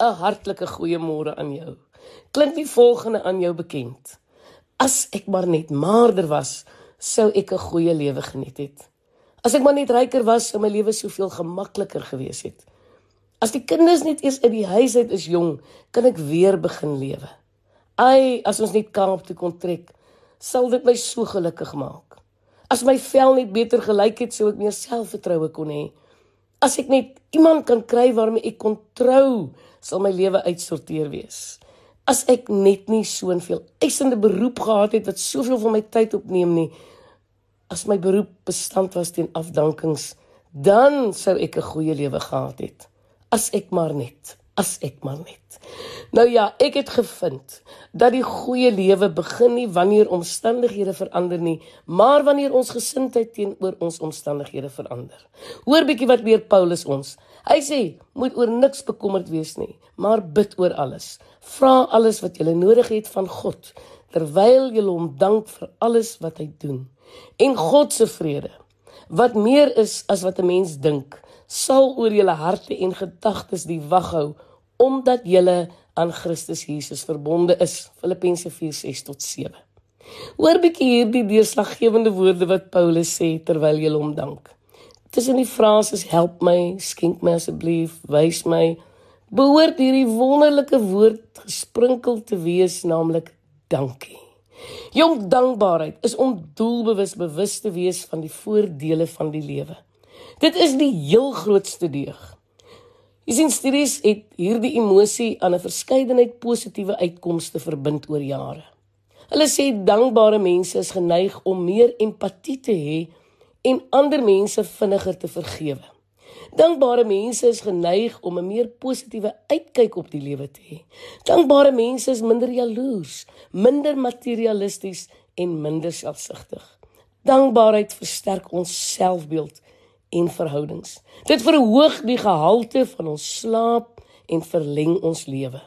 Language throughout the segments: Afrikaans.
'n hartlike goeiemôre aan jou. Klink die volgende aan jou bekend? As ek maar net maarder was, sou ek 'n goeie lewe geniet het. As ek maar net ryker was, sou my lewe soveel gemakliker gewees het. As die kinders net eers uit die huis uit is jong, kan ek weer begin lewe. Ai, as ons net Kaap toe kon trek, sal dit my so gelukkig maak. As my vel net beter gelyk het, sou ek meer selfvertroue kon hê. As ek net iemand kan kry waarmee ek kon trou, sal my lewe uitsorteer wees. As ek net nie so 'n veel eisende beroep gehad het wat soveel van my tyd opneem nie, as my beroep bestand was teen afdankings, dan sou ek 'n goeie lewe gehad het. As ek maar net as ek maar net. Nou ja, ek het gevind dat die goeie lewe begin nie wanneer omstandighede verander nie, maar wanneer ons gesindheid teenoor ons omstandighede verander. Hoor bietjie wat leer Paulus ons. Hy sê, moet oor niks bekommerd wees nie, maar bid oor alles. Vra alles wat jy nodig het van God, terwyl jy hom dank vir alles wat hy doen. En God se vrede, wat meer is as wat 'n mens dink, sal oor julle harte en gedagtes die wag hou omdat julle aan Christus Jesus verbonde is. Filippense 4:6 tot 7. Hoor bietjie hierdie deurslaggewende woorde wat Paulus sê terwyl jy hom dank. Tussen die frases help my, skenk my asseblief, wys my, behoort hierdie wonderlike woord gesprinkel te wees, naamlik dankie. Jong dankbaarheid is om doelbewus bewus te wees van die voordele van die lewe. Dit is die heel grootste deeg. Jy sien studies het hierdie emosie aan 'n verskeidenheid positiewe uitkomste verbind oor jare. Hulle sê dankbare mense is geneig om meer empatie te hê en ander mense vinniger te vergewe. Dankbare mense is geneig om 'n meer positiewe uitkyk op die lewe te hê. Dankbare mense is minder jaloers, minder materialisties en minder selfsugtig. Dankbaarheid versterk ons selfbeeld en verhoudings. Dit verhoog die gehalte van ons slaap en verleng ons lewe.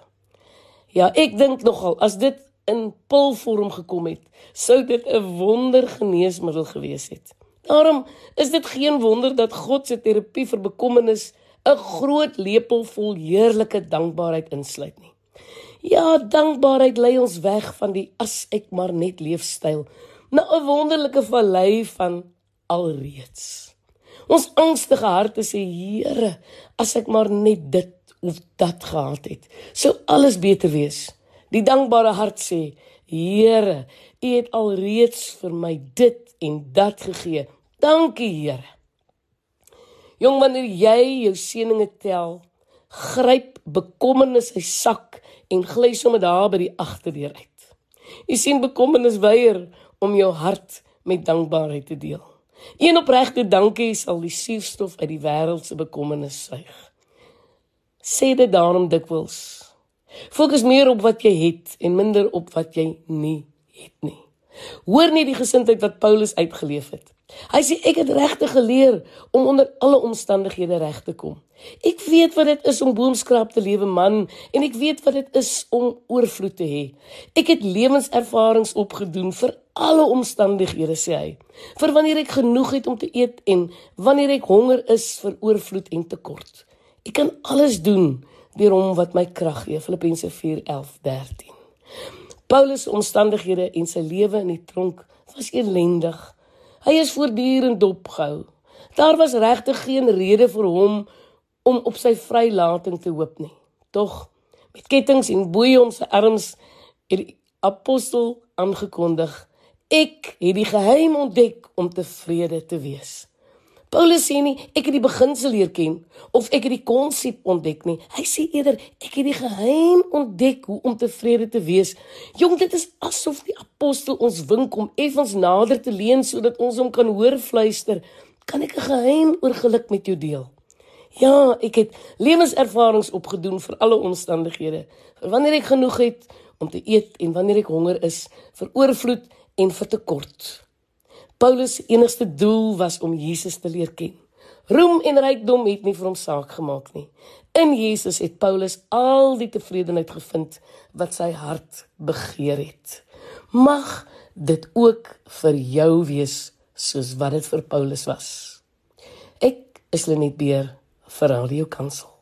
Ja, ek dink nogal as dit in pilvorm gekom het, sou dit 'n wondergeneesmiddel gewees het. Daarom is dit geen wonder dat God se terapie vir bekommernis 'n groot lepel vol heerlike dankbaarheid insluit nie. Ja, dankbaarheid lei ons weg van die as ek maar net leefstyl na 'n wonderlike vallei van alreeds. Ons angstige harte sê Here, as ek maar net dit of dat gehad het, sou alles beter wees. Die dankbare hart sê, Here, U het alreeds vir my dit en dat gegee. Dankie, Here. Jong, wanneer jy jou seëninge tel, gryp bekommernis sy sak en gly sommer daar by die agterdeur uit. Jy sien bekommernis weier om jou hart met dankbaarheid te deel. Een opregte dankie sal die suurstof uit die wêreld se bekommernis suig. Sê dit daarom dikwels. Fokus meer op wat jy het en minder op wat jy nie het nie. Hoor nie die gesindheid wat Paulus uitgeleef het. Hy sê ek het regtig geleer om onder alle omstandighede reg te kom. Ek weet wat dit is om boomskraap te lewe man en ek weet wat dit is om oorvloed te hê. Ek het lewenservarings opgedoen vir alle omstandighede sê hy. Vir wanneer ek genoeg het om te eet en wanneer ek honger is vir oorvloed en tekort. Ek kan alles doen deur hom wat my krag gee. Filippense 4:11-13. Paulus se omstandighede en sy lewe in die tronk was elendig. Hy is voortdurend dopgehou. Daar was regtig geen rede vir hom om op sy vrylating te hoop nie. Tog met kettinge en boeye om sy arms het die apostel aangekondig Ek het die geheim ontdek om tevrede te wees. Paulus sê nie ek het die beginsel leer ken of ek het die konsep ontdek nie. Hy sê eerder ek het die geheim ontdek hoe om tevrede te wees. Jong, dit is asof die apostel ons wink om effens nader te leun sodat ons hom kan hoor fluister. Kan ek 'n geheim oor geluk met jou deel? Ja, ek het lewenservarings opgedoen vir alle omstandighede. Vir wanneer ek genoeg het om te eet en wanneer ek honger is, vir oorvloed en vir tekort. Paulus enigste doel was om Jesus te leer ken. Roem en rykdom het nie vir hom saak gemaak nie. In Jesus het Paulus al die tevredenheid gevind wat sy hart begeer het. Mag dit ook vir jou wees soos wat dit vir Paulus was. Ek is Lenet Beer vir Radio Kansel.